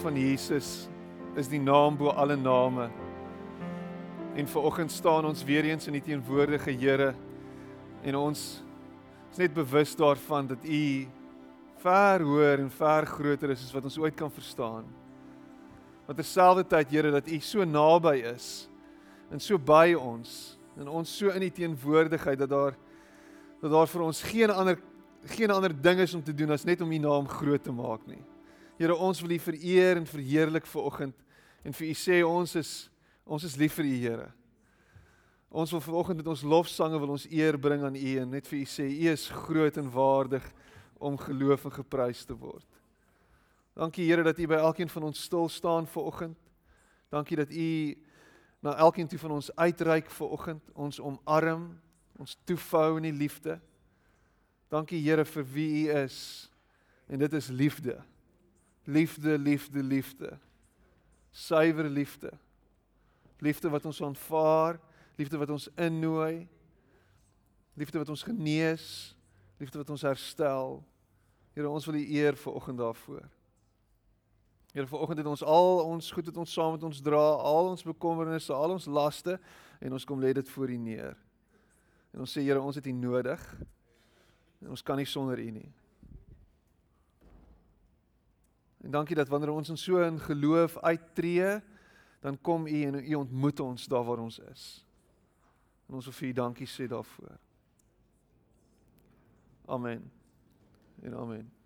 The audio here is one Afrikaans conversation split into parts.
van Jesus is die naam bo alle name. En vanoggend staan ons weer eens in die teenwoordige Here en ons is net bewus daarvan dat U ver hoër en ver groter is as wat ons ooit kan verstaan. Want terselfdertyd Here dat U so naby is en so by ons en ons so in die teenwoordigheid dat daar dat daar vir ons geen ander geen ander ding is om te doen as net om U naam groot te maak nie. Here, ons wil U vereer en verheerlik vir oggend en vir U sê ons is ons is lief vir U, Here. Ons wil vanoggend met ons lofsange wil ons eer bring aan U en net vir U sê U is groot en waardig om geloof en geprys te word. Dankie Here dat U by elkeen van ons stil staan vanoggend. Dankie dat U na elkeen toe van ons uitreik vanoggend, ons omarm, ons toefou in die liefde. Dankie Here vir wie U is. En dit is liefde. Liefde, liefde, liefde. Suiwer liefde. Liefde wat ons aanvaar, liefde wat ons innooi. Liefde wat ons genees, liefde wat ons herstel. Here, ons wil U eer vir oggend daarvoor. Here, vir oggend het ons al ons goed wat ons saam met ons dra, al ons bekommernisse, al ons laste en ons kom lê dit voor U neer. En ons sê Here, ons het U nodig. En ons kan nie sonder U nie. En dankie dat wanneer ons in so 'n geloof uittreë, dan kom U en U ontmoet ons daar waar ons is. En ons wil vir U dankie sê daarvoor. Amen. En amen.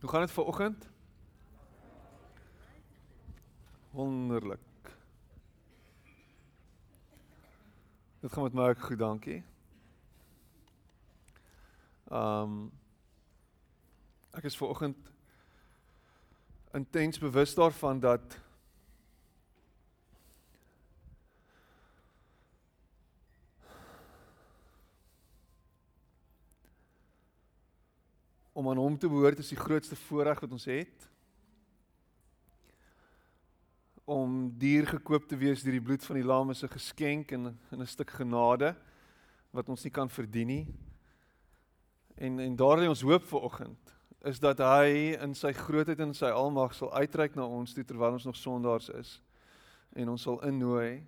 Hoe gaan dit vir oggend? Wonderlik. Dit gaan met my ook goed, dankie. Um ek is ver oggend intens bewus daarvan dat om aan hom te behoort is die grootste voorreg wat ons het. Om dier gekoop te wees deur die bloed van die lam is 'n geskenk en 'n stuk genade wat ons nie kan verdien nie. En en daardie ons hoop vir oggend is dat hy in sy grootheid en sy almag sal uitreik na ons toe terwyl ons nog sondaars is en ons sal innooi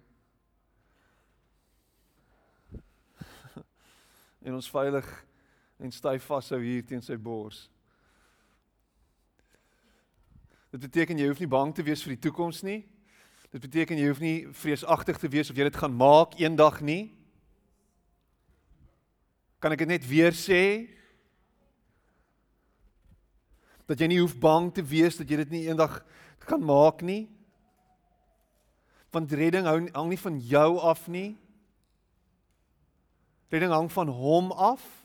en ons veilig en styf vashou hier teen sy bors. Dit beteken jy hoef nie bang te wees vir die toekoms nie. Dit beteken jy hoef nie vreesagtig te wees of jy dit gaan maak eendag nie. Kan ek dit net weer sê? Dat jy nie hoef bang te wees dat jy dit nie eendag kan maak nie. Want redding hang nie van jou af nie. Redding hang van hom af.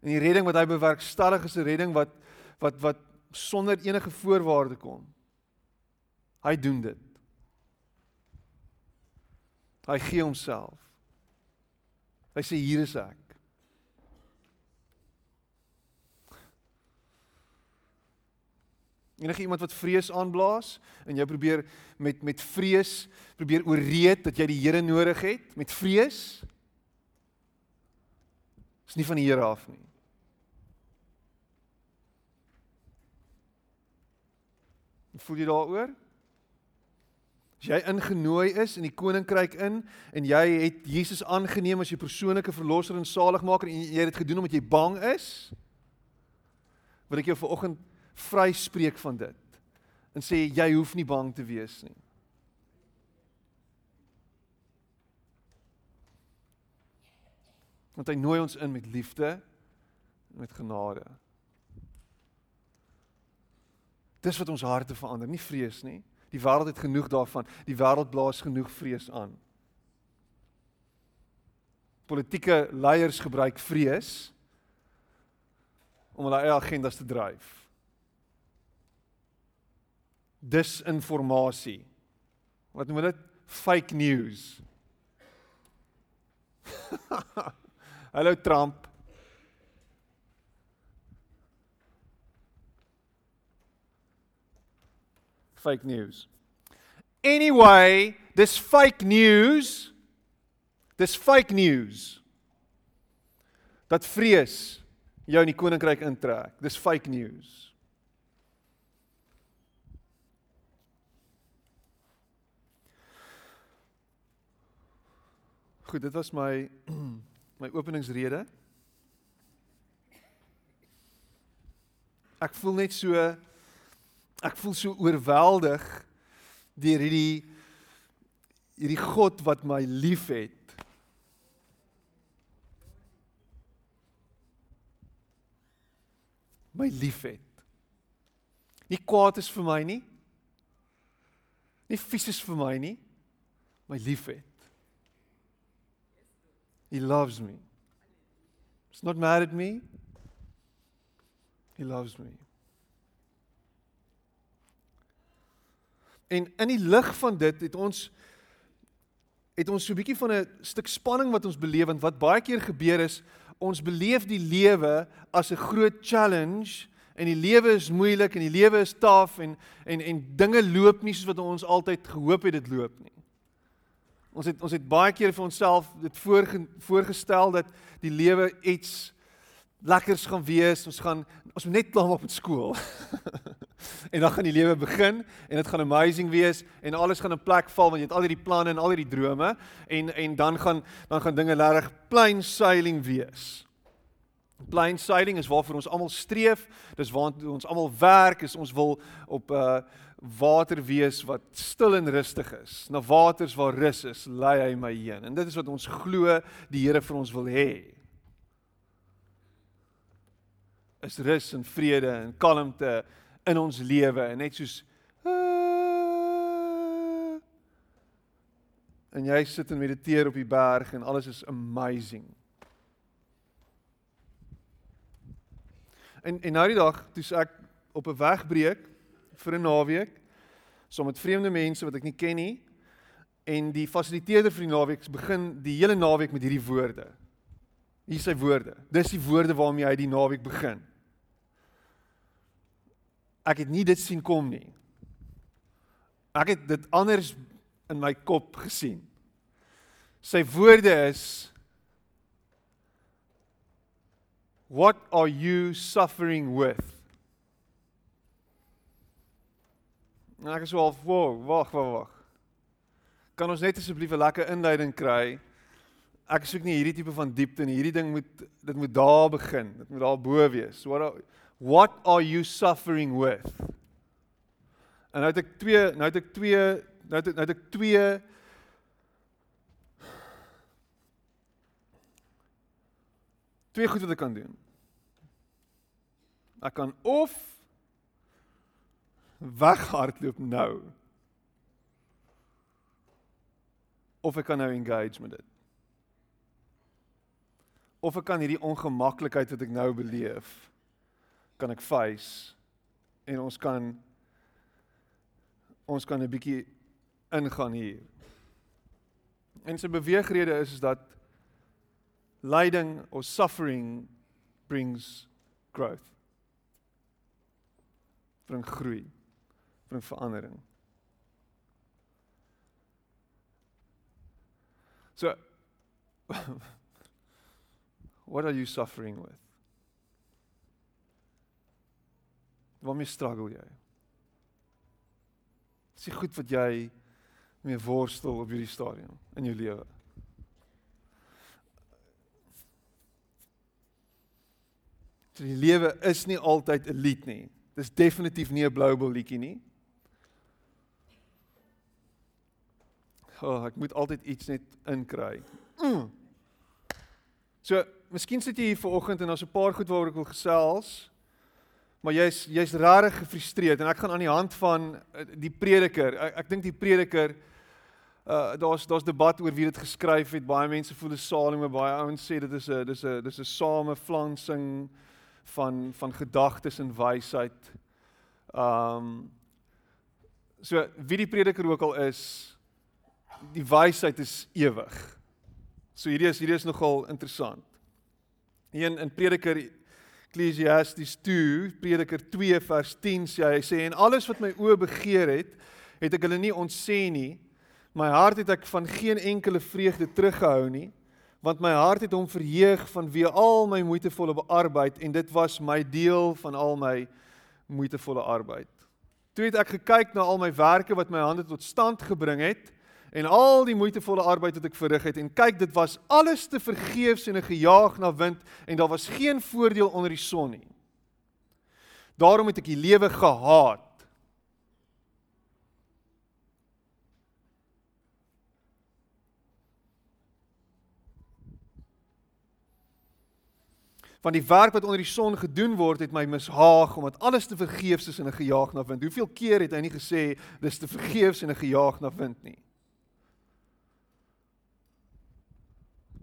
En die redding wat hy bewerkstellig is 'n redding wat wat wat sonder enige voorwaarde kom. Hy doen dit. Hy gee homself. Hy sê hier is ek. Enige iemand wat vrees aanblaas en jy probeer met met vrees probeer ooreed dat jy die Here nodig het met vrees is nie van die Here af nie. Voel jy daaroor? As jy ingenooi is in die koninkryk in en jy het Jesus aangeneem as jou persoonlike verlosser en saligmaker en jy het dit gedoen omdat jy bang is, wil ek jou vanoggend vryspreek van dit en sê jy hoef nie bang te wees nie. Want hy nooi ons in met liefde en met genade. Dis wat ons harte verander, nie vrees nie. Die wêreld het genoeg daarvan. Die wêreld blaas genoeg vrees aan. Politieke leiers gebruik vrees om hulle eie agendas te dryf. Disinformasie. Wat noem dit? Fake news. Hallo Trump. Fake news. Anyway, dis fake news. Dis fake news. Dat vrees jou in die koninkryk intrek. Dis fake news. Goed, dit was my my openingsrede. Ek voel net so ek voel so oorweldig deur hierdie hierdie God wat my liefhet. My liefhet. Nie kwaad is vir my nie. Nie vies is vir my nie. My liefhet. He loves me. He's not mad at me. He loves me. En in die lig van dit het ons het ons so 'n bietjie van 'n stuk spanning wat ons beleef want wat baie keer gebeur is ons beleef die lewe as 'n groot challenge en die lewe is moeilik en die lewe is taaf en en en dinge loop nie soos wat ons altyd gehoop het dit loop nie. Ons het ons het baie keer vir onsself dit voorge, voorgestel dat die lewe iets lekkers gaan wees. Ons gaan ons moet net klaar op met skool. en dan gaan die lewe begin en dit gaan amazing wees en alles gaan in plek val want jy het al hierdie planne en al hierdie drome en en dan gaan dan gaan dinge regtig plain sailing wees. Plain sailing is waarvoor ons almal streef. Dis waartoe ons almal werk. Is ons wil op 'n uh, water wees wat stil en rustig is. Na waters waar rus is, lei hy my heen. En dit is wat ons glo die Here vir ons wil hê. Is rus en vrede en kalmte in ons lewe en net soos ah, en jy sit en mediteer op die berg en alles is amazing. En en nou die dag toe ek op 'n wegbreek vir 'n naweek saam met vreemde mense wat ek nie ken nie en die fasiliteerder vir die naweek begin die hele naweek met hierdie woorde. Hier is sy woorde. Dis die woorde waarmee hy die naweek begin ek het nie dit sien kom nie. Ek het dit anders in my kop gesien. Sy woorde is What are you suffering with? Nou ek is wel wag, wag, wag. Kan ons net asseblief 'n lekker inleiding kry? Ek soek nie hierdie tipe van diepte nie. Hierdie ding moet dit moet daar begin. Dit moet daar bo wees. What are, What are you suffering with? En nou het ek twee nou het ek twee nou het ek nou het ek twee twee goed wat ek kan doen. Ek kan of weghardloop nou. Of ek kan nou engage met dit. Of ek kan hierdie ongemaklikheid wat ek nou beleef kan ek face en ons kan ons kan 'n bietjie ingaan hier. En sy beweegrede is is dat lyding of suffering brings growth. bring groei, bring verandering. So what are you suffering with? Waarmee struggle jy? Dis die goed wat jy mee worstel op hierdie stadium in jou lewe. Die lewe is nie altyd 'n lied nie. Dis definitief nie 'n blou bil liedjie nie. Oh, ek moet altyd iets net inkry. Mm. So, miskien sit jy hier vanoggend en daar's 'n paar goed waaroor ek wil gesels. Maar jy's jy's rarig gefrustreerd en ek gaan aan die hand van eh, die prediker. Ek, ek dink die prediker uh daar's daar's debat oor wie dit geskryf het. Baie mense voel dit Salome, baie ouens sê dit is 'n dis 'n dis 'n sameflansing van van gedagtes en wysheid. Um so wie die prediker ook al is, die wysheid is ewig. So hierdie is hierdie is nogal interessant. Hier in in Prediker Ecclesiastes 2, Prediker 2 vers 10 sê hy sê en alles wat my oë begeer het, het ek hulle nie ontsê nie. My hart het ek van geen enkele vreugde teruggehou nie, want my hart het hom verheug vanweë al my moeitevolle arbeid en dit was my deel van al my moeitevolle arbeid. Toe het ek gekyk na al my werke wat my hande tot stand gebring het en al die moeitevolle arbeid wat ek verrig het en kyk dit was alles te vergeefs en 'n gejaag na wind en daar was geen voordeel onder die son nie. Daarom het ek die lewe gehaat. Van die werk wat onder die son gedoen word, het my mishaag omdat alles te vergeefs is en 'n gejaag na wind. Hoeveel keer het hy nie gesê dis te vergeefs en 'n gejaag na wind nie?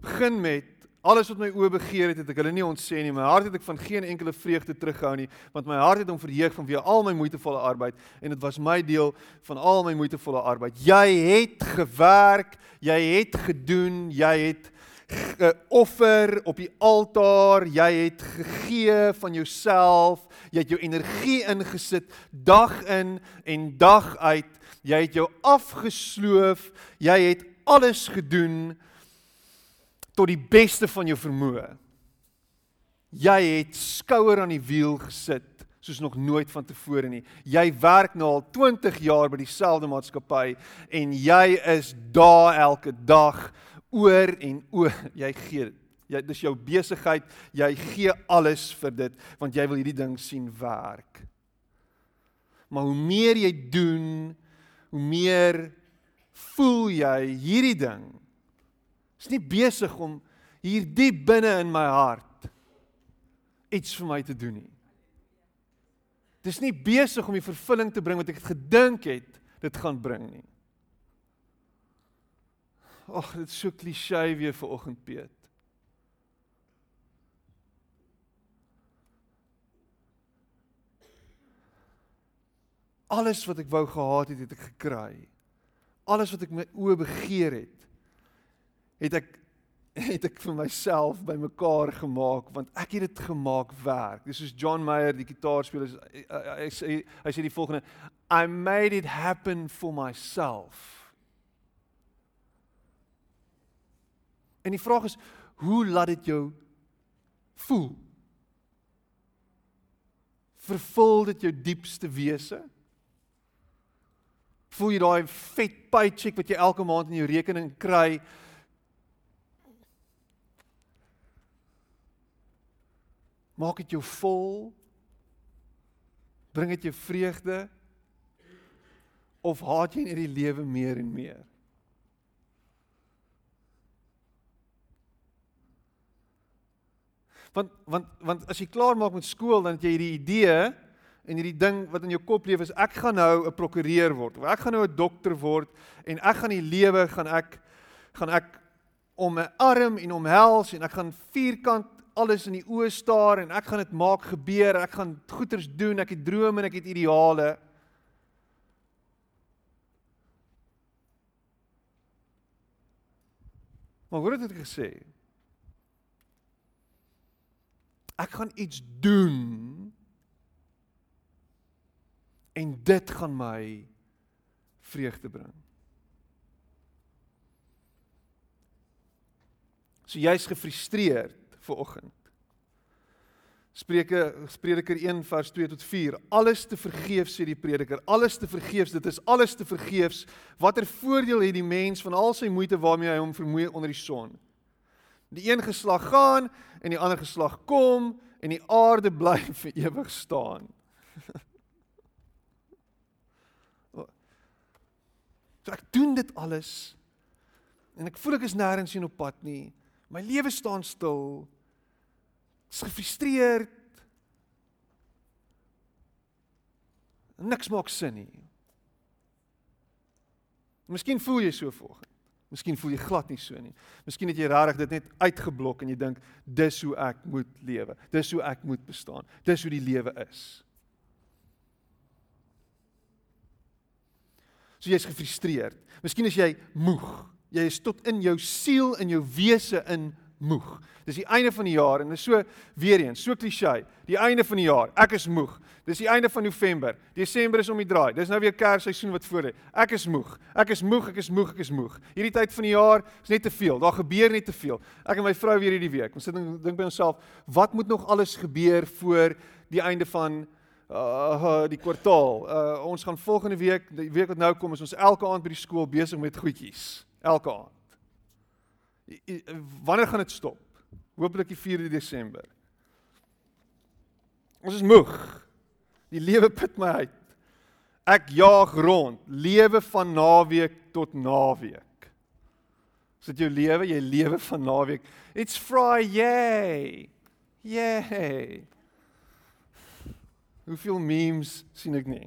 Begin met alles wat my oë begeer het, het ek hulle nie ontsê nie. My hart het ek van geen enkele vreugde teruggehou nie, want my hart het hom verheug van wie al my moeitevolle arbeid en dit was my deel van al my moeitevolle arbeid. Jy het gewerk, jy het gedoen, jy het geoffer op die altaar, jy het gegee van jouself, jy het jou energie ingesit dag in en dag uit. Jy het jou afgesloof, jy het alles gedoen tot die beste van jou vermoë. Jy het skouer aan die wiel gesit soos nog nooit vantevore nie. Jy werk nou al 20 jaar by dieselfde maatskappy en jy is daar elke dag oor en oor. Jy gee. Jy dis jou besigheid. Jy gee alles vir dit want jy wil hierdie ding sien werk. Maar hoe meer jy doen, hoe meer voel jy hierdie ding is nie besig om hier diep binne in my hart iets vir my te doen nie. Dis nie besig om die vervulling te bring wat ek gedink het dit gaan bring nie. Ag, dit is so klise weer vir oggend Piet. Alles wat ek wou gehad het, het ek gekry. Alles wat ek my oë begeer het, het ek het ek vir myself bymekaar gemaak want ek het dit gemaak werk. Dis soos John Mayer die gitaarspeler hy sê hy sê die volgende I made it happen for myself. En die vraag is hoe laat dit jou voel? Vervul dit jou diepste wese? Voel jy daai vet paycheck wat jy elke maand in jou rekening kry? Maak dit jou vol? Bring dit jou vreugde? Of haat jy net die lewe meer en meer? Want want want as jy klaar maak met skool dan het jy hierdie idee en hierdie ding wat in jou kop leef is ek gaan nou 'n prokureur word of ek gaan nou 'n dokter word en ek gaan die lewe gaan ek gaan ek om 'n arm en omhels en ek gaan vierkant alles in die oë staar en ek gaan dit maak gebeur. Ek gaan goeders doen. Ek het drome en ek het ideale. Maar hoe het dit gesê? Ek gaan iets doen en dit gaan my vreugde bring. So jy's gefrustreerd vir oggend. Spreuke Prediker 1 vers 2 tot 4. Alles te vergeef sê die prediker. Alles te vergeefs, dit is alles te vergeefs. Watter voordeel het die mens van al sy moeite waarmee hy hom vermoei onder die son? Die een geslag gaan en die ander geslag kom en die aarde bly vir ewig staan. so ek doen dit alles en ek voel ek is nêrens heen op pad nie. My lewe staan stil is gefrustreerd. Niks maak sin nie. Miskien voel jy so volgens. Miskien voel jy glad nie so nie. Miskien het jy regtig dit net uitgeblok en jy dink dis hoe ek moet lewe. Dis hoe ek moet bestaan. Dis hoe die lewe is. So jy's gefrustreerd. Miskien is jy moeg. Jy is tot in jou siel en jou wese in moeg. Dis die einde van die jaar en dit is so weer eens, so klisjé. Die einde van die jaar, ek is moeg. Dis die einde van November. Desember is om die draai. Dis nou weer Kersseisoen wat voor lê. Ek is moeg. Ek is moeg, ek is moeg, ek is moeg. Hierdie tyd van die jaar is net te veel. Daar gebeur net te veel. Ek en my vrou weer hierdie week. Ons sit en dink by onsself, wat moet nog alles gebeur voor die einde van uh die kwartaal. Uh ons gaan volgende week, die week wat nou kom, is ons elke aand by die skool besig met goedjies. Elke aand. Wanneer gaan dit stop? Hoopelik die 4de Desember. Ons is moeg. Die lewe put my uit. Ek jaag rond, lewe van naweek tot naweek. Is dit jou lewe? Jy lewe van naweek. It's Friday. Yay. Hoeveel memes sien ek nie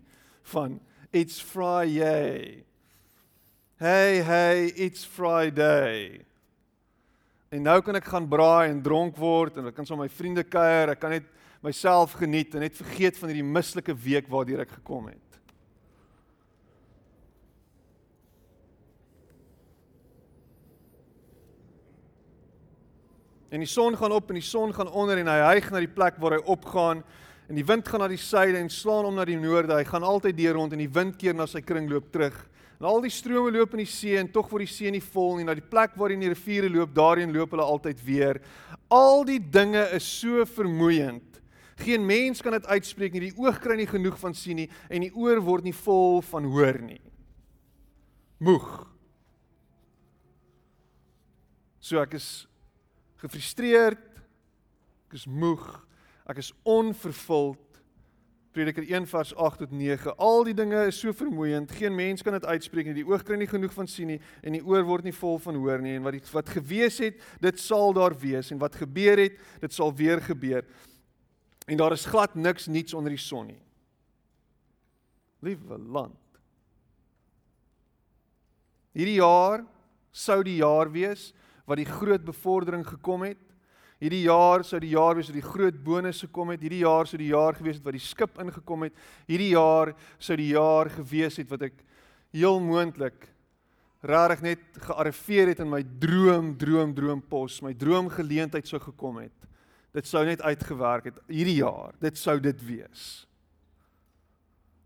van It's Friday. Hey hey, it's Friday. En nou kan ek gaan braai en dronk word en ek kan saam so met my vriende kuier, ek kan net myself geniet en net vergeet van hierdie mislike week waardeur ek gekom het. En die son gaan op en die son gaan onder en hy hyg na die plek waar hy opgaan en die wind gaan na die suide en slaan om na die noorde. Hy gaan altyd deur rond en die wind keer na sy kringloop terug. En al die strome loop in die see en tog word die see nie vol nie. Na die plek waar die riviere loop, daarheen loop hulle altyd weer. Al die dinge is so vermoeiend. Geen mens kan dit uitspreek nie. Die oog kry nie genoeg van sien nie en die oor word nie vol van hoor nie. Moeg. So ek is gefrustreerd. Ek is moeg. Ek is onvervuld. Prediker 1 vers 8 tot 9. Al die dinge is so vermoeiend. Geen mens kan dit uitspreek nie. Die oog kry nie genoeg van sien nie en die oor word nie vol van hoor nie en wat die, wat gewees het, dit sal daar wees en wat gebeur het, dit sal weer gebeur. En daar is glad niks niets onder die son nie. Liewe land. Hierdie jaar sou die jaar wees wat die groot bevordering gekom het Hierdie jaar sou die jaar wees wat die groot bonusse gekom het. Hierdie jaar sou die jaar gewees het wat die skip ingekom het. Hierdie jaar sou die jaar gewees het wat ek heel moontlik rarig net gearriveer het in my droom, droom, droompos, my droomgeleentheid sou gekom het. Dit sou net uitgewerk het hierdie jaar. Dit sou dit wees.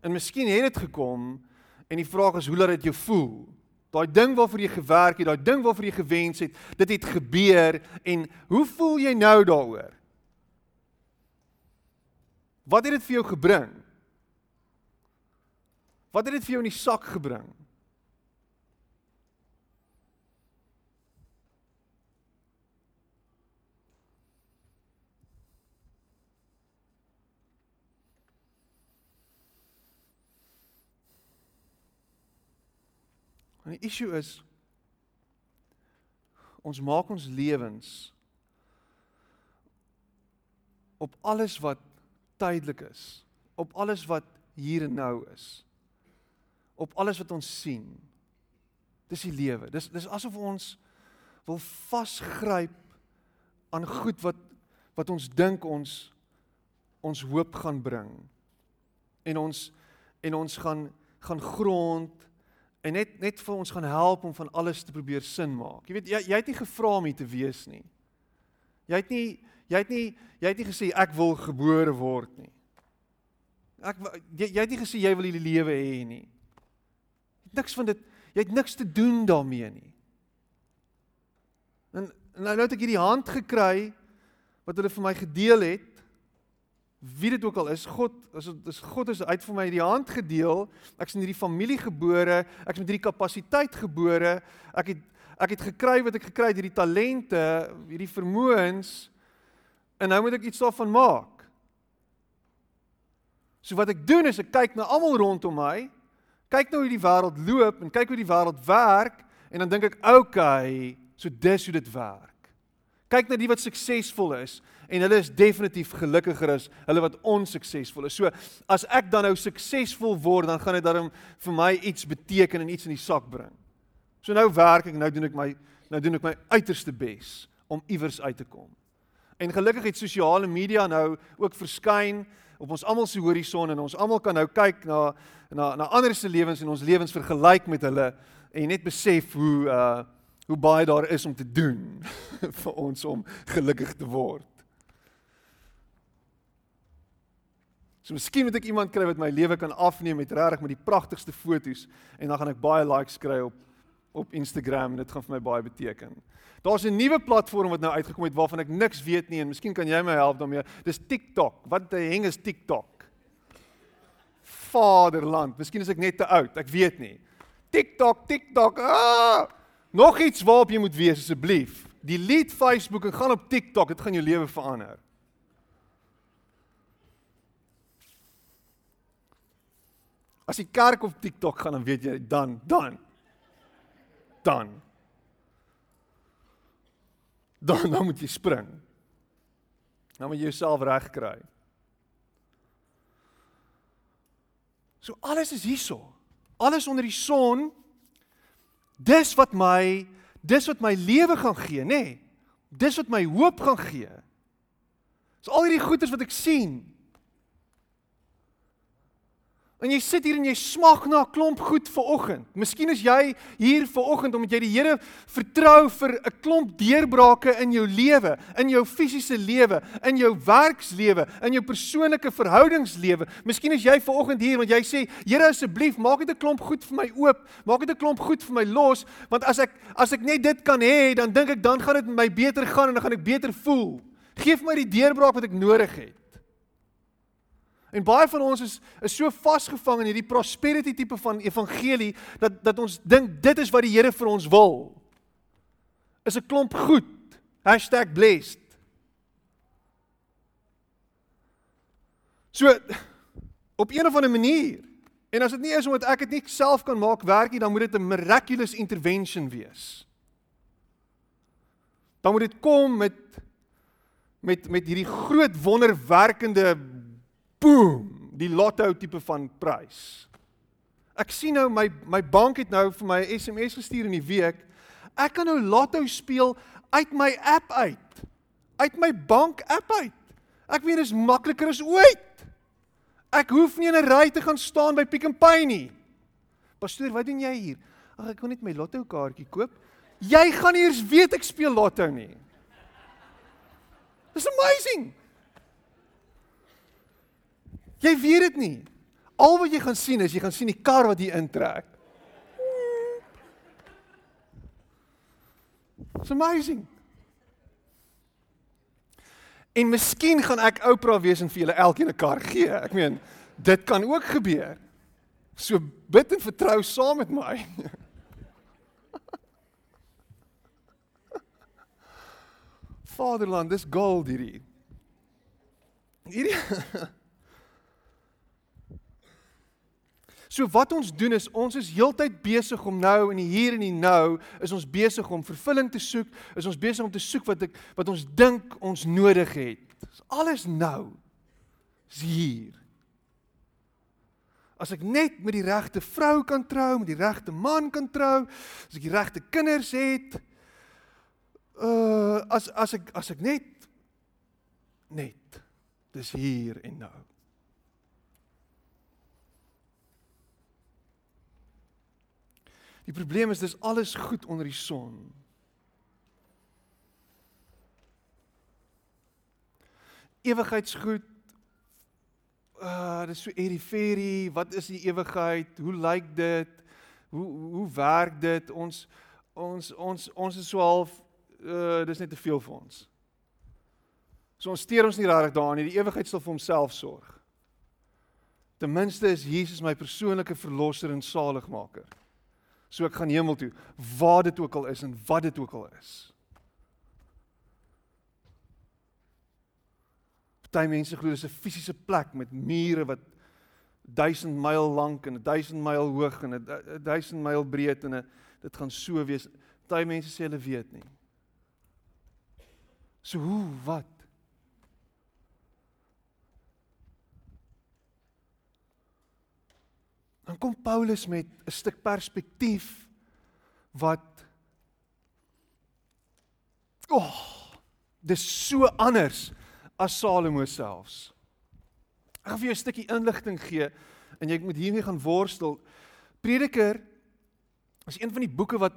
En miskien het dit gekom en die vraag is hoe laat dit jou voel? Daai ding waarvoor jy gewerk het, daai ding waarvoor jy gewens het, dit het gebeur en hoe voel jy nou daaroor? Wat het dit vir jou gebring? Wat het dit vir jou in die sak gebring? En die issue is ons maak ons lewens op alles wat tydelik is, op alles wat hier en nou is. Op alles wat ons sien. Dis die lewe. Dis dis asof ons wil vasgryp aan goed wat wat ons dink ons ons hoop gaan bring. En ons en ons gaan gaan grond en net net vir ons gaan help om van alles te probeer sin maak. Jy weet jy, jy het nie gevra om hier te wees nie. Jy het nie jy het nie jy het nie gesê ek wil gebore word nie. Ek jy, jy het nie gesê jy wil hierdie lewe hê nie. Jy het niks van dit jy het niks te doen daarmee nie. En nou nou het ek hierdie hand gekry wat hulle vir my gedeel het wie dit ook al is, God, as dit is God is uit vir my die hand gedeel. Ek's in hierdie familie gebore, ek's met hierdie kapasiteit gebore. Ek het ek het gekry wat ek gekry het, hierdie talente, hierdie vermoëns. En nou moet ek iets daarvan maak. So wat ek doen is ek kyk na almal rondom my. Kyk nou hoe die wêreld loop en kyk hoe die wêreld werk en dan dink ek, "Oké, okay, so dis hoe dit werk." Kyk na die wat suksesvol is en hulle is definitief gelukkiger as hulle wat onsuksesvol is. So as ek dan nou suksesvol word, dan gaan dit dan vir my iets beteken en iets in die sak bring. So nou werk ek, nou doen ek my nou doen ek my uiterste bes om iewers uit te kom. En gelukkig het sosiale media nou ook verskyn op ons almal se horison en ons almal kan nou kyk na na na ander se lewens en ons lewens vergelyk met hulle en net besef hoe uh hoe baie daar is om te doen. vir ons om gelukkig te word. So miskien moet ek iemand kry wat my lewe kan afneem met regtig met die pragtigste foto's en dan gaan ek baie likes kry op op Instagram en dit gaan vir my baie beteken. Daar's 'n nuwe platform wat nou uitgekom het waarvan ek niks weet nie en miskien kan jy my help daarmee. Dis TikTok. Wat die heng is TikTok? Vaderland. Miskien is ek net te oud, ek weet nie. TikTok, TikTok. Ah! Nog iets waarop jy moet wees asseblief. Delete Facebook en gaan op TikTok. Dit gaan jou lewe verander. As die kerk op TikTok gaan dan weet jy dan dan dan dan dan moet jy spring. Dan moet jy jouself regkry. So alles is hierso. Alles onder die son. Dis wat my dis wat my lewe gaan gee, nê? Nee. Dis wat my hoop gaan gee. Dis al hierdie goeders wat ek sien. En jy sit hier en jy smag na 'n klomp goed vir oggend. Miskien is jy hier vir oggend omdat jy die Here vertrou vir 'n klomp deurbrake in jou lewe, in jou fisiese lewe, in jou werkslewe, in jou persoonlike verhoudingslewe. Miskien is jy ver oggend hier want jy sê, Here asseblief, maak net 'n klomp goed vir my oop, maak net 'n klomp goed vir my los, want as ek as ek net dit kan hê, dan dink ek dan gaan dit met my beter gaan en dan gaan ek beter voel. Geef my die deurbraak wat ek nodig het. En baie van ons is is so vasgevang in hierdie prosperity tipe van evangelie dat dat ons dink dit is wat die Here vir ons wil. Is 'n klomp goed. #blessed. So op een of ander manier en as dit nie is omdat ek dit nie self kan maak werk nie, dan moet dit 'n miraculous intervention wees. Dan moet dit kom met met met hierdie groot wonderwerkende boom, die lotto tipe van prys. Ek sien nou my my bank het nou vir my 'n SMS gestuur in die week. Ek kan nou lotto speel uit my app uit. Uit my bank app uit. Ek weet dit is makliker as ooit. Ek hoef nie in 'n ry te gaan staan by Pick n Pay nie. Pastoor, wat doen jy hier? Ag ek kon net my lotto kaartjie koop. Jy gaan eers weet ek speel lotto nie. Dis amazing. Jy weet dit nie. Al wat jy gaan sien is jy gaan sien die kar wat hier intrek. It's amazing. En miskien gaan ek Oprah wees en vir julle elkeen 'n kar gee. Ek meen, dit kan ook gebeur. So bid en vertrou saam met my. Vaderland, dis gold hierdie. Hierdie So wat ons doen is ons is heeltyd besig om nou in die hier en die nou is ons besig om vervulling te soek, is ons besig om te soek wat ek wat ons dink ons nodig het. Dis alles nou. Is hier. As ek net met die regte vrou kan trou, met die regte man kan trou, as ek die regte kinders het, uh as as ek as ek net net dis hier en nou. Die probleem is dis alles goed onder die son. Ewigheidsgoed. Uh dis so eriferie, wat is die ewigheid? Hoe lyk dit? Hoe hoe werk dit? Ons ons ons ons is so half uh dis net te veel vir ons. So ons steur ons nie regtig daaraan nie. Die ewigheid sal vir homself sorg. Ten minste is Jesus my persoonlike verlosser en saligmaker. So ek gaan hemel toe, waar dit ook al is en wat dit ook al is. Party mense glo dis 'n fisiese plek met mure wat 1000 myl lank en 1000 myl hoog en 1000 myl breed en dit gaan so wees. Party mense sê hulle weet nie. So hoe wat? Dan kom Paulus met 'n stuk perspektief wat O, oh, dis so anders as Salomo selfs. Ek gaan vir jou 'n stukkie inligting gee en jy moet hiermee gaan worstel. Prediker is een van die boeke wat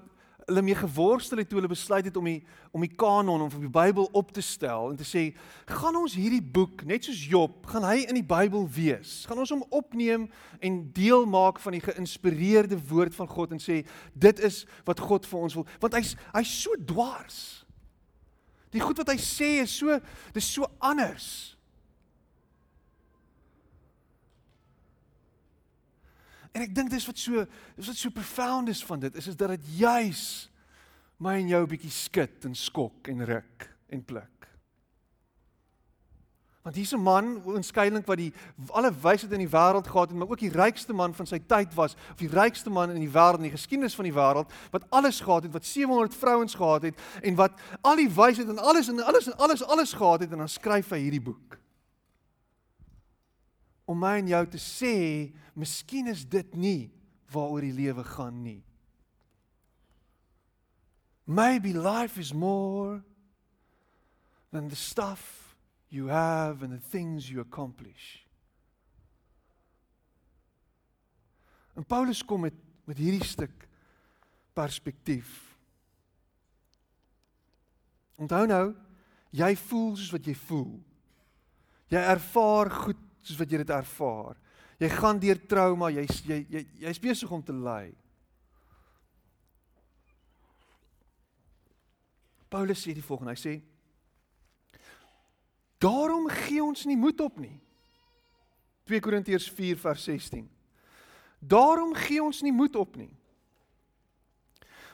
hulle mee geworstel het toe hulle besluit het om die om die kanon of die Bybel op te stel en te sê, gaan ons hierdie boek net soos Job, gaan hy in die Bybel wees? Gaan ons hom opneem en deel maak van die geïnspireerde woord van God en sê dit is wat God vir ons wil, want hy's hy's so dwars. Die goed wat hy sê is so dis so anders. En ek dink dis wat so dis wat so profound is van dit is is dat dit juis my en jou bietjie skud en skok en ruk en pluk. Want hier's 'n man onskynlik wat die alle wysheid in die wêreld gehad het, maar ook die rykste man van sy tyd was, of die rykste man in die wêreld in die geskiedenis van die wêreld wat alles gehad het, wat 700 vrouens gehad het en wat al die wysheid en alles en alles en alles alles gehad het en dan skryf hy hierdie boek om my en jou te sê, miskien is dit nie waaroor die lewe gaan nie. Maybe life is more than the stuff you have and the things you accomplish. En Paulus kom met met hierdie stuk perspektief. Onthou nou, jy voel soos wat jy voel. Jy ervaar goed soos wat jy dit ervaar. Jy gaan deur trauma, jy jy jy's besig om te ly. Paulus sê die volgende, hy sê Daarom gee ons nie moed op nie. 2 Korintiërs 4 vers 16. Daarom gee ons nie moed op nie.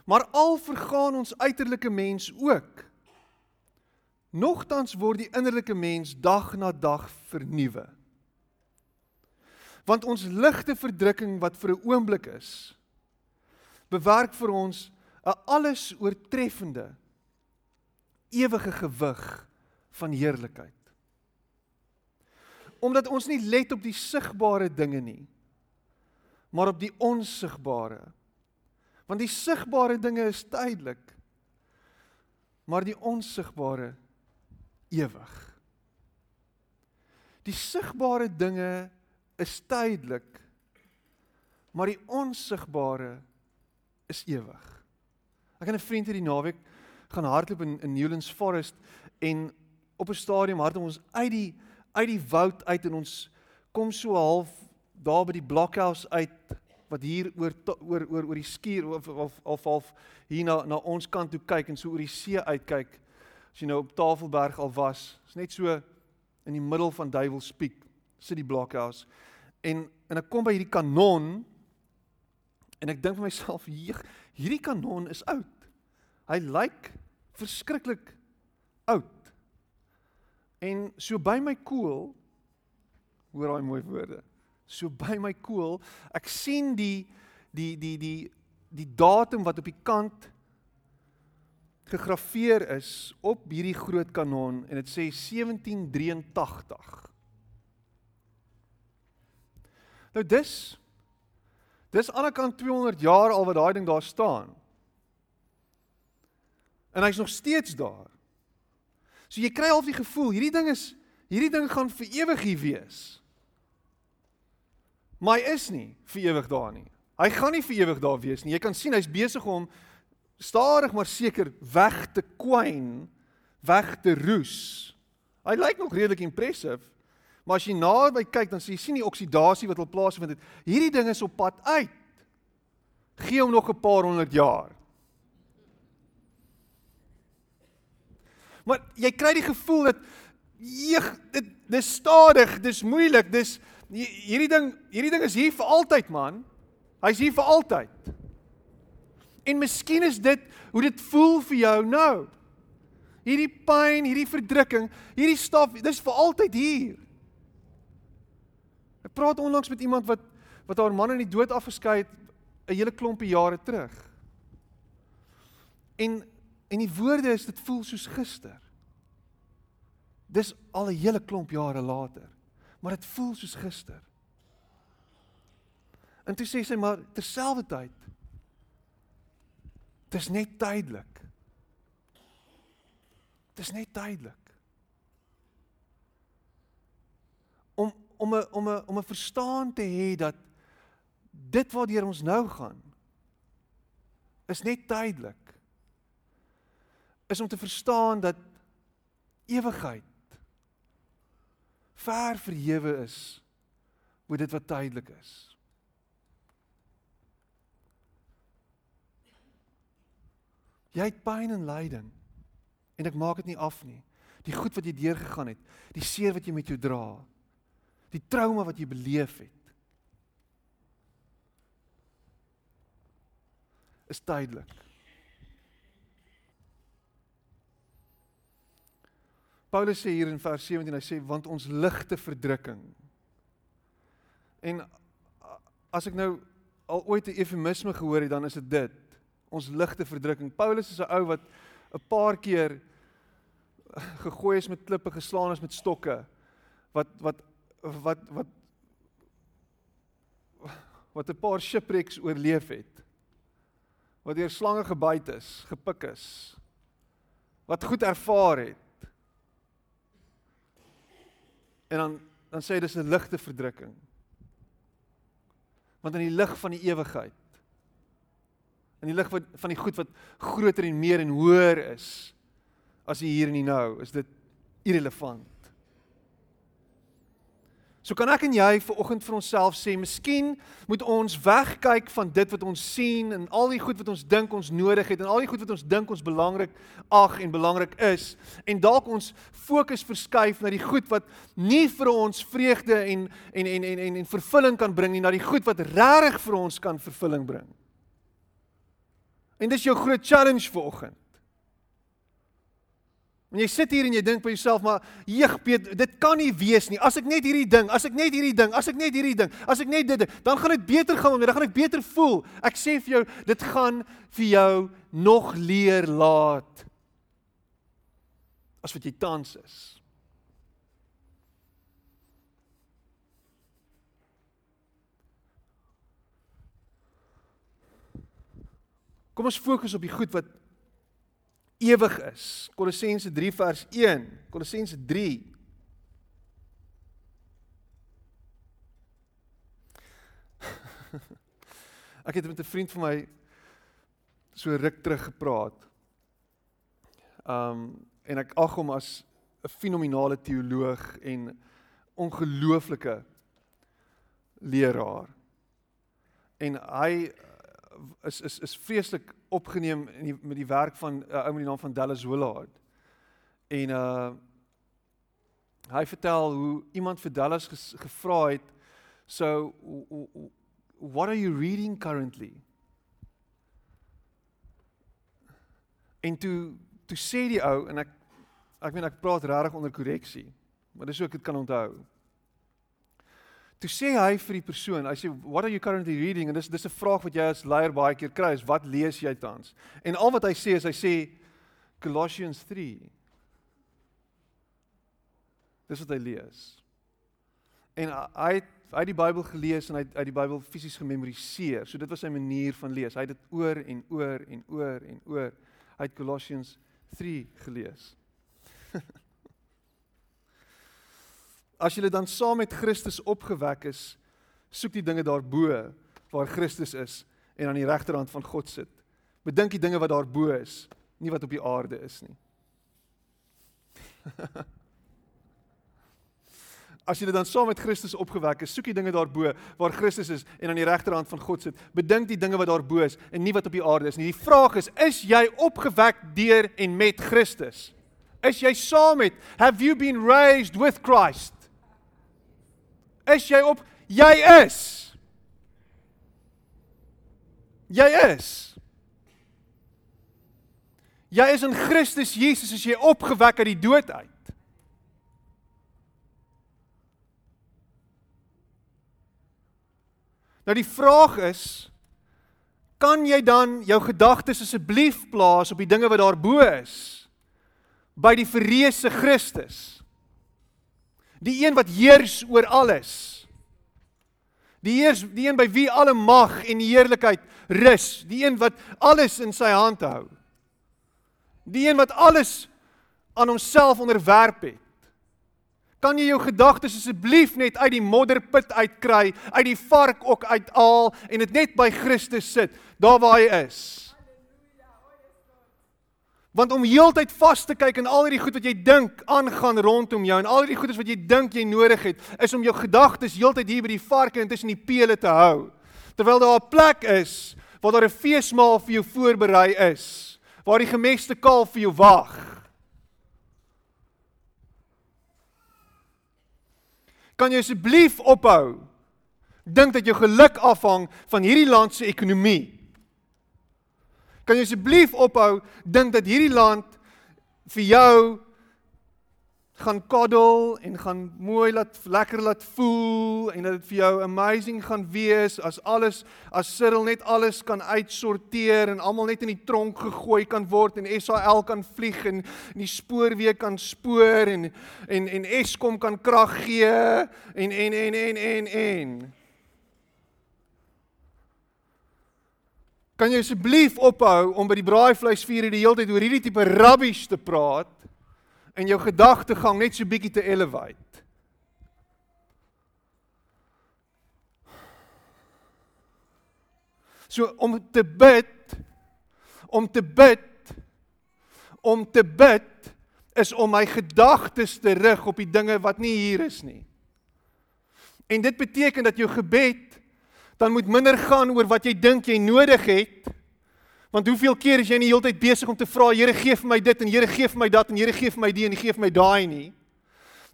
Maar al vergaan ons uiterlike mens ook. Nogtans word die innerlike mens dag na dag vernuwe want ons ligte verdrukking wat vir 'n oomblik is bewerk vir ons 'n alles oortreffende ewige gewig van heerlikheid. Omdat ons nie let op die sigbare dinge nie maar op die onsigbare. Want die sigbare dinge is tydelik maar die onsigbare ewig. Die sigbare dinge is tydelik, maar die onsigbare is ewig. Ek en 'n vriend hierdie naweek gaan hardloop in in Newlands Forest en op 'n stadium hardloop ons uit die uit die woud uit en ons kom so half daar by die blockhouse uit wat hier oor oor oor oor die skuur of of of half hier na na ons kant toe kyk en so oor die see uitkyk. As jy nou op Tafelberg al was, is net so in die middel van Duiwelspeak sit die blockhouse en en ek kom by hierdie kanon en ek dink vir myself hierdie kanon is oud. Hy lyk verskriklik oud. En so by my koel hoor daai mooi woorde. So by my koel, ek sien die die die die die datum wat op die kant gegraveer is op hierdie groot kanon en dit sê 1783. Nou dis dis aan die kant 200 jaar al wat daai ding daar staan. En hy's nog steeds daar. So jy kry half die gevoel hierdie ding is hierdie ding gaan vir ewig hier wees. Maar hy is nie vir ewig daar nie. Hy gaan nie vir ewig daar wees nie. Jy kan sien hy's besig om stadig maar seker weg te kwyn, weg te roes. Hy lyk nog redelik impressive. Maar as jy naby kyk dan sien jy sien die oksidasie wat al plaasvind het. Hierdie ding is op pad uit. Gee hom nog 'n paar honderd jaar. Maar jy kry die gevoel dat jeeg dit dis stadig, dis moeilik, dis hierdie ding hierdie ding is hier vir altyd man. Hy's hier vir altyd. En miskien is dit hoe dit voel vir jou nou. Hierdie pyn, hierdie verdrukking, hierdie staf, dis vir altyd hier. Praat onlangs met iemand wat wat haar man in die dood afgeskei het 'n hele klompie jare terug. En en die woorde is dit voel soos gister. Dis al 'n hele klomp jare later, maar dit voel soos gister. En toe sê sy maar terselfdertyd Dis net tydelik. Dis net tydelik. Om 'n om 'n om 'n verstaan te hê dat dit waartoe ons nou gaan is net tydelik. Is om te verstaan dat ewigheid ver verhewe is bo dit wat tydelik is. Jy het pyn en lyding en ek maak dit nie af nie. Die goed wat jy deurgegaan het, die seer wat jy met jou dra, die trauma wat jy beleef het. is tydelik. Paulus sê hier in vers 17 hy sê want ons ligte verdrukking. En as ek nou al ooit 'n eufemisme gehoor het dan is dit dit. Ons ligte verdrukking. Paulus is 'n ou wat 'n paar keer gegooi is met klippe, geslaan is met stokke. Wat wat wat wat wat 'n paar shipwrecks oorleef het. Wat deur slange gebyt is, gepik is. Wat goed ervaar het. En dan dan sê hy dis 'n ligte verdrukking. Want in die lig van die ewigheid in die lig van van die goed wat groter en meer en hoër is as hier en nou, is dit irrelevant. So kan ek en jy vir oggend vir onsself sê, miskien moet ons wegkyk van dit wat ons sien en al die goed wat ons dink ons nodig het en al die goed wat ons dink ons belangrik ag en belangrik is en dalk ons fokus verskuif na die goed wat nie vir ons vreugde en en en en en, en vervulling kan bring nie, na die goed wat regtig vir ons kan vervulling bring. En dis jou groot challenge vir oggend. En jy sit hier en jy dink by jouself maar jeeg Piet, dit kan nie wees nie. As ek net hierdie ding, as ek net hierdie ding, as ek net hierdie ding, as ek net dit, dan gaan dit beter gaan, dan gaan ek beter voel. Ek sê vir jou, dit gaan vir jou nog leer laat as wat jy tans is. Kom ons fokus op die goed wat ewig is. Kolossense 3 vers 1. Kolossense 3 Ek het met 'n vriend van my so ruk terug gepraat. Um en ek ag hom as 'n fenominale teoloog en ongelooflike leraar. En hy is is is vreeslik opgeneem in die, met die werk van 'n uh, ou met die naam van Dallas Willard. En uh hy vertel hoe iemand vir Dallas ges, gevra het so what are you reading currently? En toe toe sê die ou en ek ek meen ek praat regtig onder korreksie, maar dis hoe ek kan onthou. Toe sê hy vir die persoon, hy sê what are you currently reading en dis dis 'n vraag wat jy as leier baie keer kry, is wat lees jy tans? En al wat hy sê is hy sê Colossians 3. Dis wat hy lees. En hy het hy het die Bybel gelees en hy het uit die Bybel fisies gememoriseer. So dit was sy manier van lees. Hy het dit oor en oor en oor en oor. Het Colossians 3 gelees. As jy dan saam met Christus opgewek is, soek die dinge daarbo waar Christus is en aan die regterhand van God sit. Bedink die dinge wat daarbo is, nie wat op die aarde is nie. As jy dan saam met Christus opgewek is, soek die dinge daarbo waar Christus is en aan die regterhand van God sit. Bedink die dinge wat daarbo is en nie wat op die aarde is nie. Die vraag is, is jy opgewek deur en met Christus? Is jy saam met have you been raised with Christ? Is jy op? Jy is. Jy is. Jy is in Christus Jesus as jy opgewek uit die dood uit. Nou die vraag is kan jy dan jou gedagtes asseblief plaas op die dinge wat daarbo is by die verreëse Christus? Die een wat heers oor alles. Die heers, die een by wie alle mag en heerlikheid rus, die een wat alles in sy hand hou. Die een wat alles aan homself onderwerp het. Kan jy jou gedagtes asseblief net uit die modderput uitkry, uit die vark ook uithaal en dit net by Christus sit, daar waar hy is? Want om heeltyd vas te kyk in al hierdie goed wat jy dink aangaan rondom jou en al hierdie goedes wat jy dink jy nodig het, is om jou gedagtes heeltyd hier by die varke en tussen die pele te hou. Terwyl daar 'n plek is waar daar 'n feesmaal vir jou voorberei is, waar die gemeste kalf vir jou wag. Kan jy asseblief ophou dink dat jou geluk afhang van hierdie land se ekonomie? Kan jy asseblief ophou dink dat hierdie land vir jou gaan koddel en gaan mooi laat lekker laat voel en dat dit vir jou amazing gaan wees as alles as Cyril net alles kan uitsorteer en almal net in die tronk gegooi kan word en SAL kan vlieg en, en die spoorweë kan spoor en en en Eskom kan krag gee en en en en en en Kan jy asseblief ophou om by die braaivleisvuur die hele tyd oor hierdie tipe rubbish te praat en jou gedagtegang net so bietjie te elevate? So om te bid om te bid om te bid is om my gedagtes te rig op die dinge wat nie hier is nie. En dit beteken dat jou gebed dan moet minder gaan oor wat jy dink jy nodig het. Want hoeveel keer is jy nie heeltyd besig om te vra Here gee vir my dit en Here gee vir my dat en Here gee vir my die en gee vir my daai nie.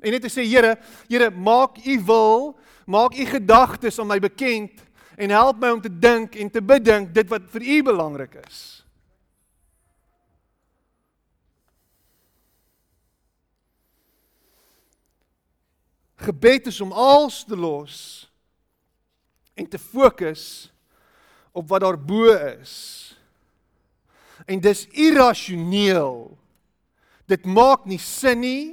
En net te sê Here, Here maak u wil, maak u gedagtes aan my bekend en help my om te dink en te bedink dit wat vir u belangrik is. Gebed is om alles te los en te fokus op wat daar bo is. En dis irrasioneel. Dit maak nie sin nie.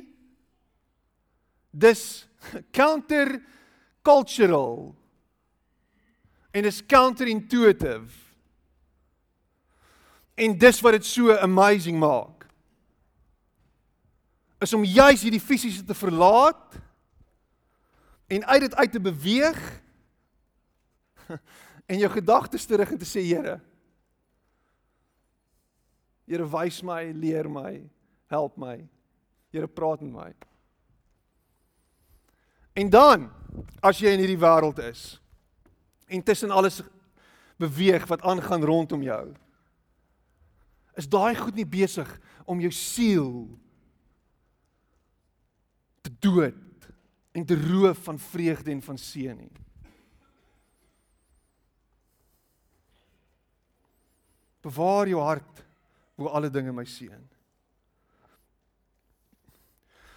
Dis counter cultural. En dis counterintuitive. En dis wat dit so amazing maak. Is om juis hierdie fisiese te verlaat en uit dit uit te beweeg en jou gedagtes terug en te sê Here Here wys my, leer my, help my. Here praat met my. En dan as jy in hierdie wêreld is en tussen alles beweeg wat aangaan rondom jou is daai goed nie besig om jou siel te dood en te roof van vreugde en van seën nie. Bewaar jou hart bo alle dinge my seun.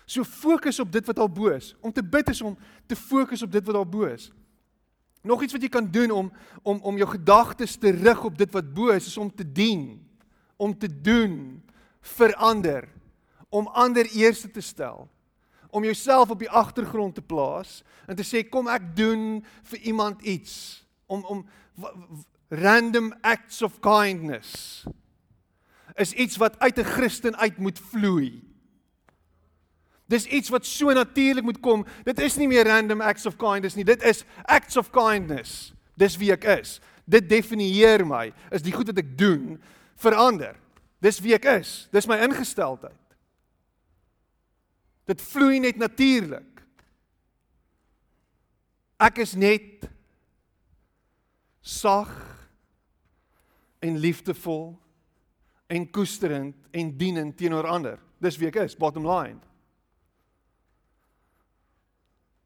So fokus op dit wat al bo is. Om te bid is om te fokus op dit wat al bo is. Nog iets wat jy kan doen om om om jou gedagtes te rig op dit wat bo is, is om te dien, om te doen vir ander, om ander eerste te stel, om jouself op die agtergrond te plaas en te sê kom ek doen vir iemand iets, om om random acts of kindness is iets wat uit 'n Christen uit moet vloei. Dis iets wat so natuurlik moet kom. Dit is nie meer random acts of kindness nie. Dit is acts of kindness. Dis wie ek is. Dit definieer my. Is die goed wat ek doen verander. Dis wie ek is. Dis my ingesteldheid. Dit vloei net natuurlik. Ek is net sag en liefdevol en koesterend en dienend teenoor ander. Dis wie ek is, bottom line.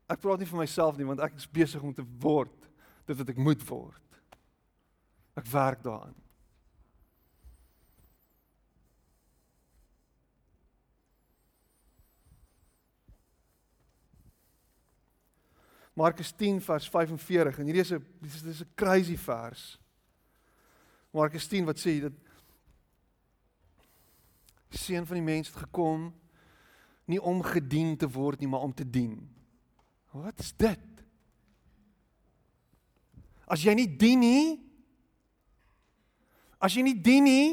Ek praat nie vir myself nie want ek is besig om te word dit wat ek moet word. Ek werk daaraan. Markus 10 vers 45 en hierdie is 'n dis is 'n crazy vers. Markus 10 wat sê dat seun van die mens het gekom nie om gedien te word nie, maar om te dien. Wat is dit? As jy nie dien nie, as jy nie dien nie,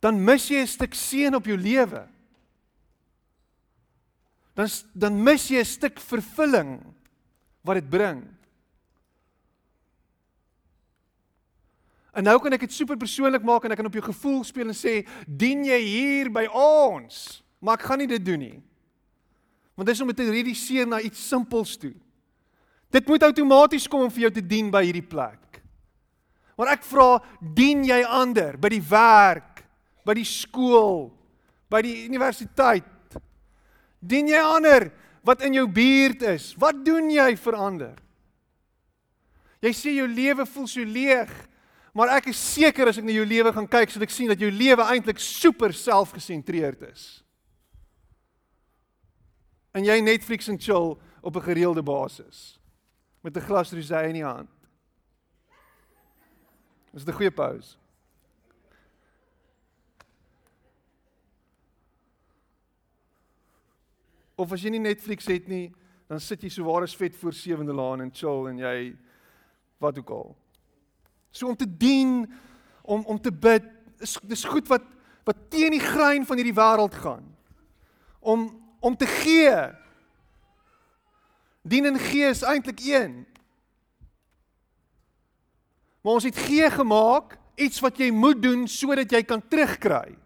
dan mis jy 'n stuk seën op jou lewe. Dan dan mis jy 'n stuk vervulling wat dit bring. En nou kan ek dit super persoonlik maak en ek kan op jou gevoel speel en sê, "Dien jy hier by ons?" Maar ek gaan nie dit doen nie. Want dit is om dit te reduseer na iets simpels toe. Dit moet outomaties kom om vir jou te dien by hierdie plek. Maar ek vra, dien jy ander by die werk, by die skool, by die universiteit? Dien jy ander wat in jou buurt is? Wat doen jy vir ander? Jy sê jou lewe voel so leeg, maar ek is seker as ek na jou lewe gaan kyk, sal ek sien dat jou lewe eintlik super selfgesentreerd is. En jy Netflix en chill op 'n gereelde basis met 'n glas rosé in die hand. Dis 'n goeie pause. Of as jy nie Netflix het nie, dan sit jy so waar as vet voor sewende laan en chill en jy wat ook al. So om te dien, om om te bid, is dis goed wat wat teen die grein van hierdie wêreld gaan. Om om te gee. Dien en gee is eintlik een. Maar ons het gee gemaak iets wat jy moet doen sodat jy kan terugkry.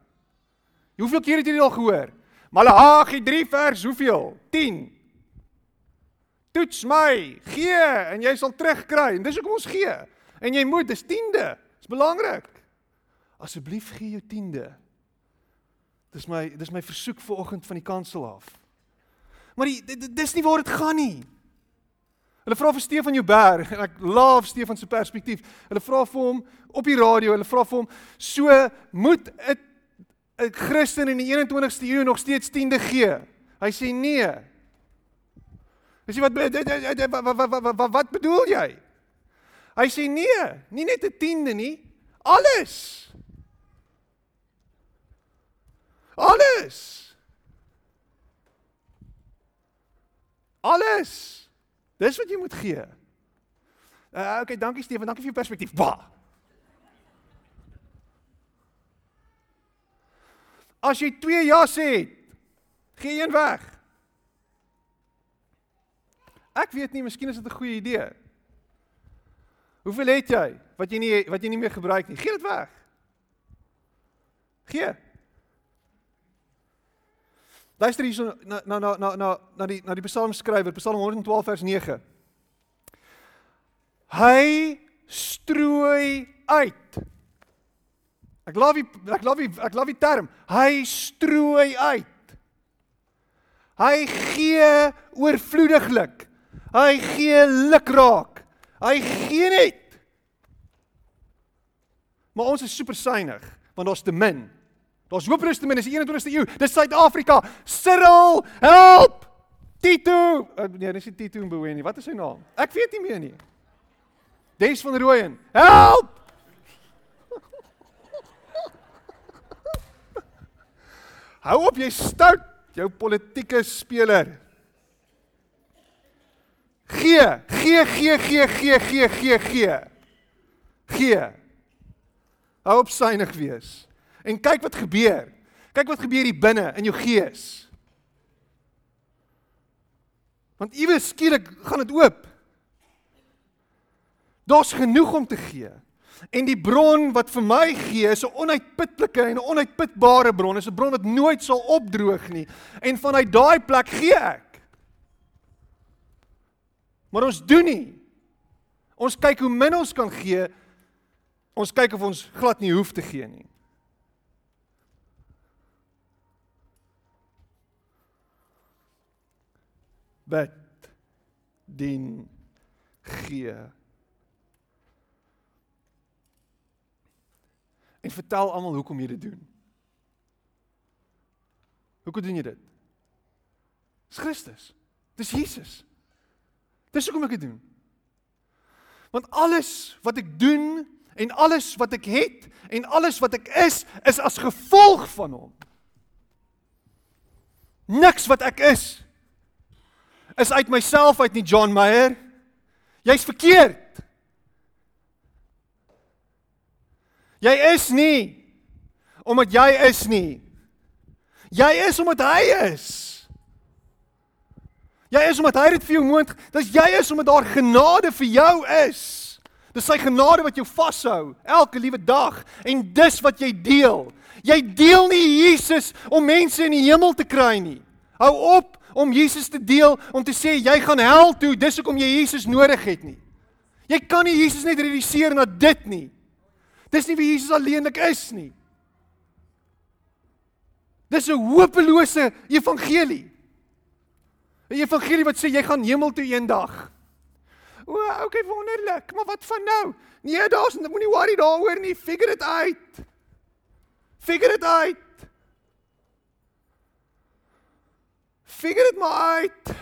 Hoeveel keer het jy dit al gehoor? Maleagi 3 vers hoeveel? 10. Toets my, gee en jy sal terugkry. En dis hoekom ons gee. En jy moet, dis tiende. Dis belangrik. Asseblief gee jou tiende. Dis my dis my versoek vir oggend van die kansel af. Maar die, dis nie waar dit gaan nie. Hulle vra vir Stefan Jouberg en ek love Stefan se perspektief. Hulle vra vir hom op die radio, hulle vra vir hom, "So moet 'n Christen in die 21ste eeu nog steeds tiende gee?" Hy sê nee. Hy sê wat wat wat wat wat bedoel jy? Hy sê nee, nie net 'n tiende nie, alles. Alles. Alles. Dis wat jy moet gee. Uh okay, dankie Stefan, dankie vir jou perspektief. Ba. As jy twee jasse het, gee een weg. Ek weet nie, miskien is dit 'n goeie idee. Hoeveel het jy wat jy nie wat jy nie meer gebruik nie? Gee dit weg. Gee. Luister hierso na na na na na na die na die psalmskrywer, Psalm 112 vers 9. Hy strooi uit. Ek love die ek love die ek love die term. Hy strooi uit. Hy gee oorvloediglik. Hy gee lukraak. Hy gee net. Maar ons is super suinig want daar's te min. Daar's hopeloos te min is die 21ste eeu. Dis Suid-Afrika. Cyril, help! Tito, uh, nee, dis nie Tito Mboweni. Wat is sy naam? Ek weet nie meer nie. Des van Rooyen. Help! Hou op jy stout, jou politieke speler. Gee, gee, gee, gee, gee, gee, gee, gee. Gee. Hou op synig wees. En kyk wat gebeur. Kyk wat gebeur hier binne in jou gees. Want iewes skielik gaan dit oop. Daar's genoeg om te gee. En die bron wat vir my gee is 'n onuitputlike en 'n onuitputbare bron. Is 'n bron wat nooit sal opdroog nie. En vanuit daai plek gee ek. Maar ons doen nie. Ons kyk hoe min ons kan gee. Ons kyk of ons glad nie hoef te gee nie. Bid dien gee. En vertel almal hoekom jy dit doen. Hoekom doen jy dit? Dis Christus. Dis Jesus. Dis hoekom ek dit doen. Want alles wat ek doen en alles wat ek het en alles wat ek is is as gevolg van hom. Niks wat ek is is uit myself uit nie John Meyer. Jy's verkeerd. Jy is nie omdat jy is nie. Jy is omdat hy is. Jy is omdat hy dit vir jou moontlik. Dis jy is omdat daar genade vir jou is. Dis sy genade wat jou vashou elke liewe dag en dis wat jy deel. Jy deel nie Jesus om mense in die hemel te kry nie. Hou op om Jesus te deel om te sê jy gaan hel toe, dis hoekom jy Jesus nodig het nie. Jy kan nie Jesus net reduseer na dit nie. Dis nie wie Jesus alleenlik is nie. Dis 'n hopelose evangelie. 'n Evangelie wat sê jy gaan hemel toe eendag. O, okay, wonderlik, maar wat van nou? Nee, daar's moenie worry daaroor nie. Figure it out. Figure it out. Figure it maar uit.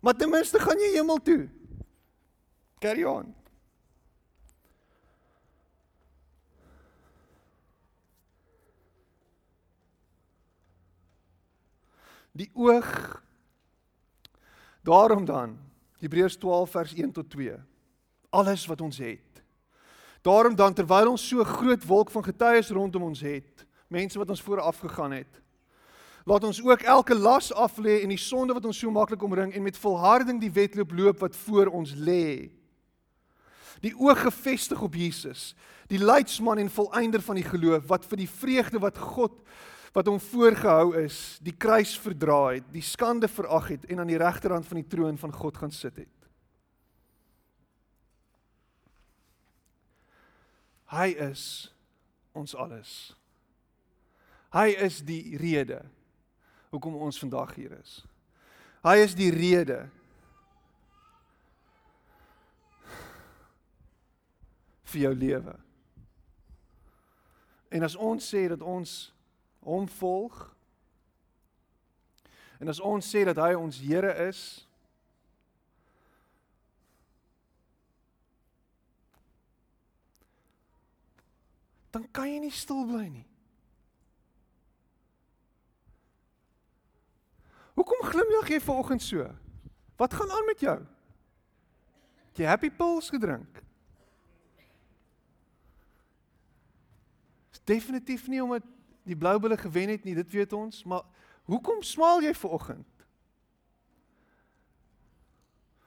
Maar ten minste gaan jy hemel toe. Carry on. Die oog Daarom dan Hebreërs 12 vers 1 tot 2. Alles wat ons het. Daarom dan terwyl ons so groot wolk van getuies rondom ons het, mense wat ons vooraf gegaan het, laat ons ook elke las af lê en die sonde wat ons so maklik omring en met volharding die wedloop loop wat voor ons lê. Die oog gefestig op Jesus, die leidsman en volëinder van die geloof wat vir die vreugde wat God wat hom voorgehou is, die kruis verdra het, die skande verag het en aan die regterhand van die troon van God gaan sit het. Hy is ons alles. Hy is die rede hoekom ons vandag hier is. Hy is die rede vir jou lewe. En as ons sê dat ons hom volg. En as ons sê dat hy ons Here is, dan kan jy nie stil bly nie. Hoekom glimlag jy vanoggend so? Wat gaan aan met jou? Het jy happy pills gedrink? Is definitief nie omdat die blou bulle gewen het nie, dit weet ons, maar hoekom smaal jy ver oggend?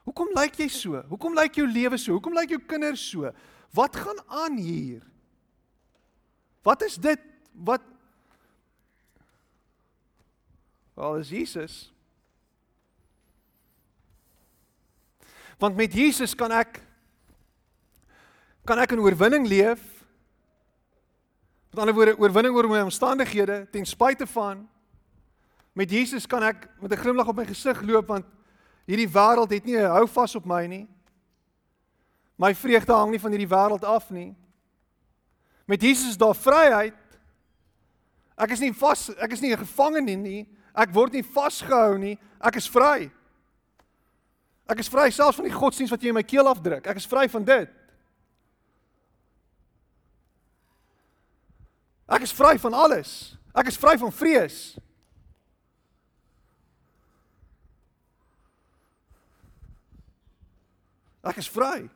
Hoekom lyk jy so? Hoekom lyk jou lewe so? Hoekom lyk jou kinders so? Wat gaan aan hier? Wat is dit wat Wel, is Jesus. Want met Jesus kan ek kan ek in oorwinning leef Met ander woorde, oorwinning oor my omstandighede ten spyte van met Jesus kan ek met 'n glimlag op my gesig loop want hierdie wêreld het nie 'n hou vas op my nie. My vreugde hang nie van hierdie wêreld af nie. Met Jesus is daar vryheid. Ek is nie vas, ek is nie 'n gevangene nie. Ek word nie vasgehou nie. Ek is vry. Ek is vry selfs van die godsdienst wat jy in my keel afdruk. Ek is vry van dit. Ek is vry van alles. Ek is vry van vrees. Ek is vry.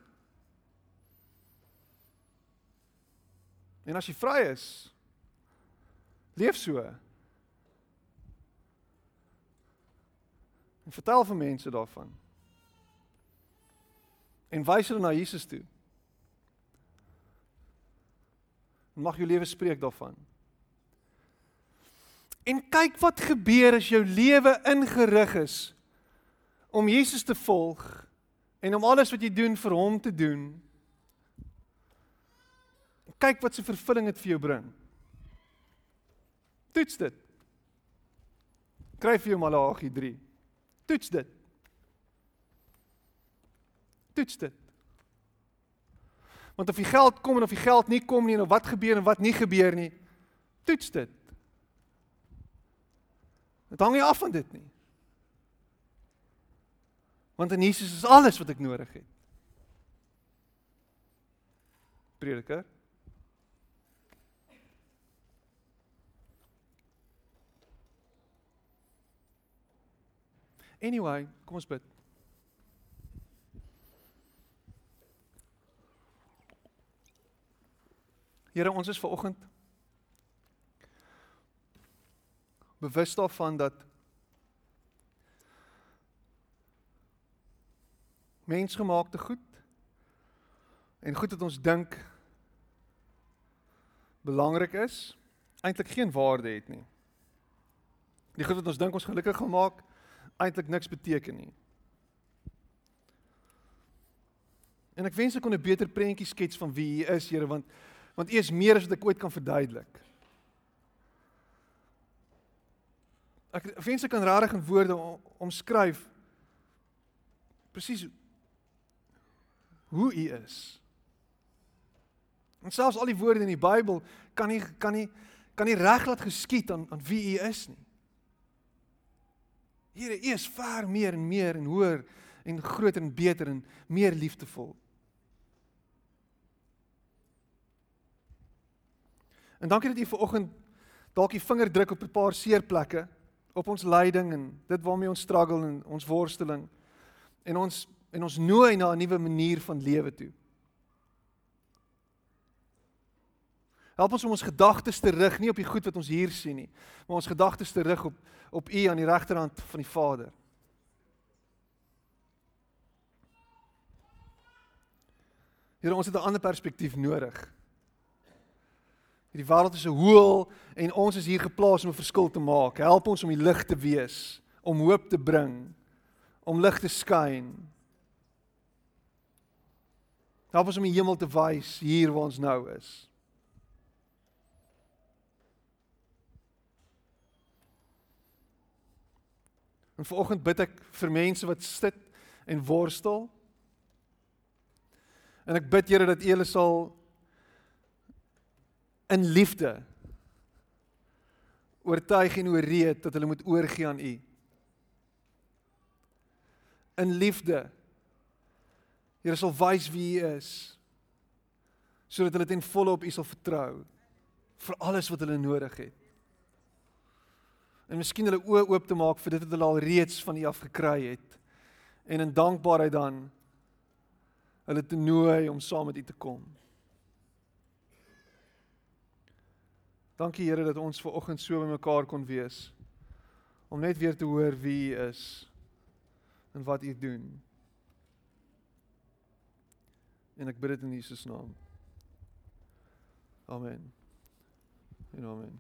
En as jy vry is, leef so. En vertel vir mense daarvan. En wys hulle na Jesus toe. Mag jou lewe spreek daarvan. En kyk wat gebeur as jou lewe ingerig is om Jesus te volg en om alles wat jy doen vir hom te doen. Kyk wat se vervulling dit vir jou bring. Toets dit. Kry vir jou Malagi 3. Toets dit. Toets dit. Want of die geld kom en of die geld nie kom nie en wat gebeur en wat nie gebeur nie, toets dit. Dit hang nie af van dit nie. Want in Jesus is alles wat ek nodig het. Prediker. Anyway, kom ons bid. Here, ons is ver oggend bewus daarvan dat mensgemaakte goed en goed wat ons dink belangrik is, eintlik geen waarde het nie. Die goed wat ons dink ons gelukkig gaan maak, eintlik niks beteken nie. En ek wens ek kon 'n beter prentjie skets van wie U is, Here, want want U is meer as wat ek ooit kan verduidelik. Ek wens ek kan regtig in woorde omskryf presies hoe U is. En selfs al die woorde in die Bybel kan nie kan nie kan nie reg laat geskied aan aan wie U is nie. Here, U is ver meer en meer en hoër en groter en beter en meer liefdevol. En dankie dat U vanoggend dalk die vinger druk op 'n paar seer plekke op ons lyding en dit waarmee ons struggle en ons worsteling en ons en ons nooi na 'n nuwe manier van lewe toe. Help ons om ons gedagtes te rig nie op die goed wat ons hier sien nie, maar ons gedagtes te rig op op U aan die regterhand van die Vader. Here, ons het 'n ander perspektief nodig. Hierdie wêreld is 'n hoël en ons is hier geplaas om 'n verskil te maak. Help ons om die lig te wees, om hoop te bring, om lig te skyn. Help ons om die hemel te wys hier waar ons nou is. En vanoggend bid ek vir mense wat sit en worstel. En ek bid Here dat U hulle sal in liefde oortuig en ooreed dat hulle moet oorgee aan U. In liefde. Here sal wys wie U is sodat hulle ten volle op U sal vertrou vir alles wat hulle nodig het. En miskien hulle oë oop te maak vir dit wat hulle al reeds van U af gekry het en in dankbaarheid dan hulle te nooi om saam met U te kom. Dankie Here dat ons ver oggend so bymekaar kon wees om net weer te hoor wie U is en wat U doen. En ek bid dit in Jesus naam. Amen. En amen.